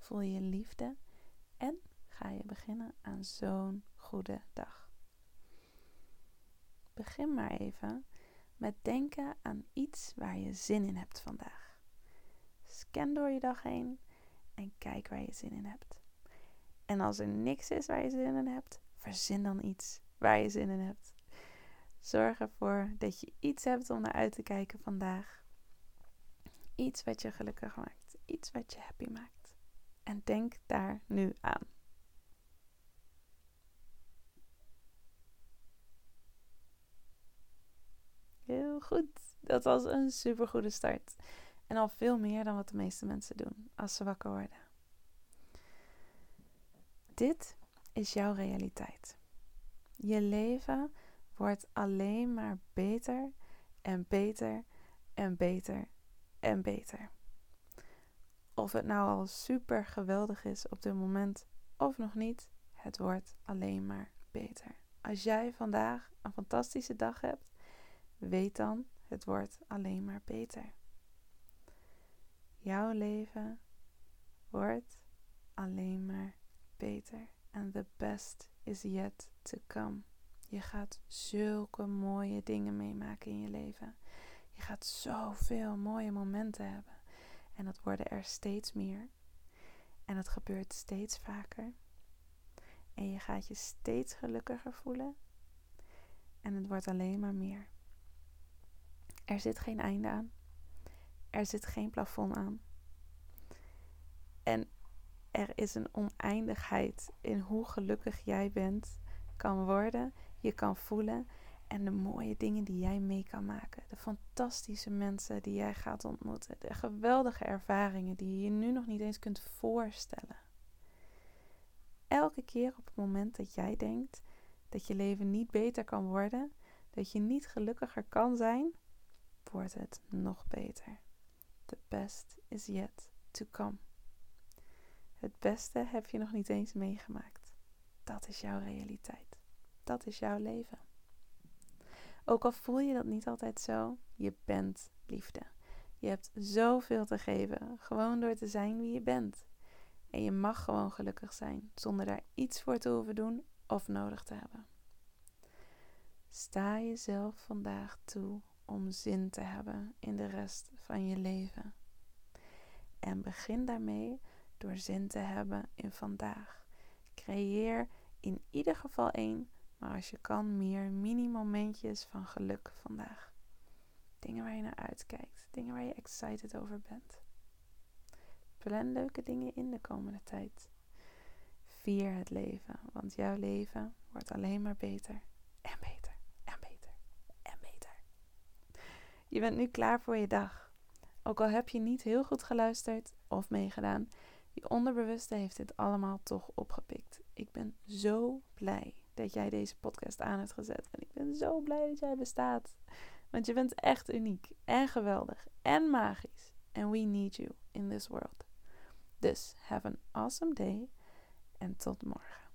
voel je liefde en ga je beginnen aan zo'n goede dag. Begin maar even met denken aan iets waar je zin in hebt vandaag. Scan door je dag heen en kijk waar je zin in hebt. En als er niks is waar je zin in hebt, verzin dan iets waar je zin in hebt. Zorg ervoor dat je iets hebt om naar uit te kijken vandaag. Iets wat je gelukkig maakt. Iets wat je happy maakt. En denk daar nu aan. Heel goed. Dat was een super goede start. En al veel meer dan wat de meeste mensen doen als ze wakker worden. Dit is jouw realiteit. Je leven wordt alleen maar beter en beter en beter en beter. Of het nou al super geweldig is op dit moment of nog niet, het wordt alleen maar beter. Als jij vandaag een fantastische dag hebt, weet dan, het wordt alleen maar beter. Jouw leven wordt alleen maar beter. And the best is yet to come. Je gaat zulke mooie dingen meemaken in je leven. Je gaat zoveel mooie momenten hebben. En dat worden er steeds meer. En dat gebeurt steeds vaker. En je gaat je steeds gelukkiger voelen. En het wordt alleen maar meer. Er zit geen einde aan. Er zit geen plafond aan. En er is een oneindigheid in hoe gelukkig jij bent, kan worden, je kan voelen en de mooie dingen die jij mee kan maken. De fantastische mensen die jij gaat ontmoeten. De geweldige ervaringen die je nu nog niet eens kunt voorstellen. Elke keer op het moment dat jij denkt dat je leven niet beter kan worden, dat je niet gelukkiger kan zijn, wordt het nog beter. The best is yet to come. Het beste heb je nog niet eens meegemaakt. Dat is jouw realiteit. Dat is jouw leven. Ook al voel je dat niet altijd zo, je bent liefde. Je hebt zoveel te geven, gewoon door te zijn wie je bent. En je mag gewoon gelukkig zijn, zonder daar iets voor te hoeven doen of nodig te hebben. Sta jezelf vandaag toe om zin te hebben in de rest van je leven. En begin daarmee door zin te hebben in vandaag. Creëer in ieder geval één maar als je kan, meer mini-momentjes van geluk vandaag. Dingen waar je naar uitkijkt. Dingen waar je excited over bent. Plan leuke dingen in de komende tijd. Vier het leven, want jouw leven wordt alleen maar beter en beter en beter en beter. Je bent nu klaar voor je dag. Ook al heb je niet heel goed geluisterd of meegedaan, je onderbewuste heeft dit allemaal toch opgepikt. Ik ben zo blij dat jij deze podcast aan hebt gezet. En ik ben zo blij dat jij bestaat. Want je bent echt uniek en geweldig en magisch. And we need you in this world. Dus have an awesome day en tot morgen.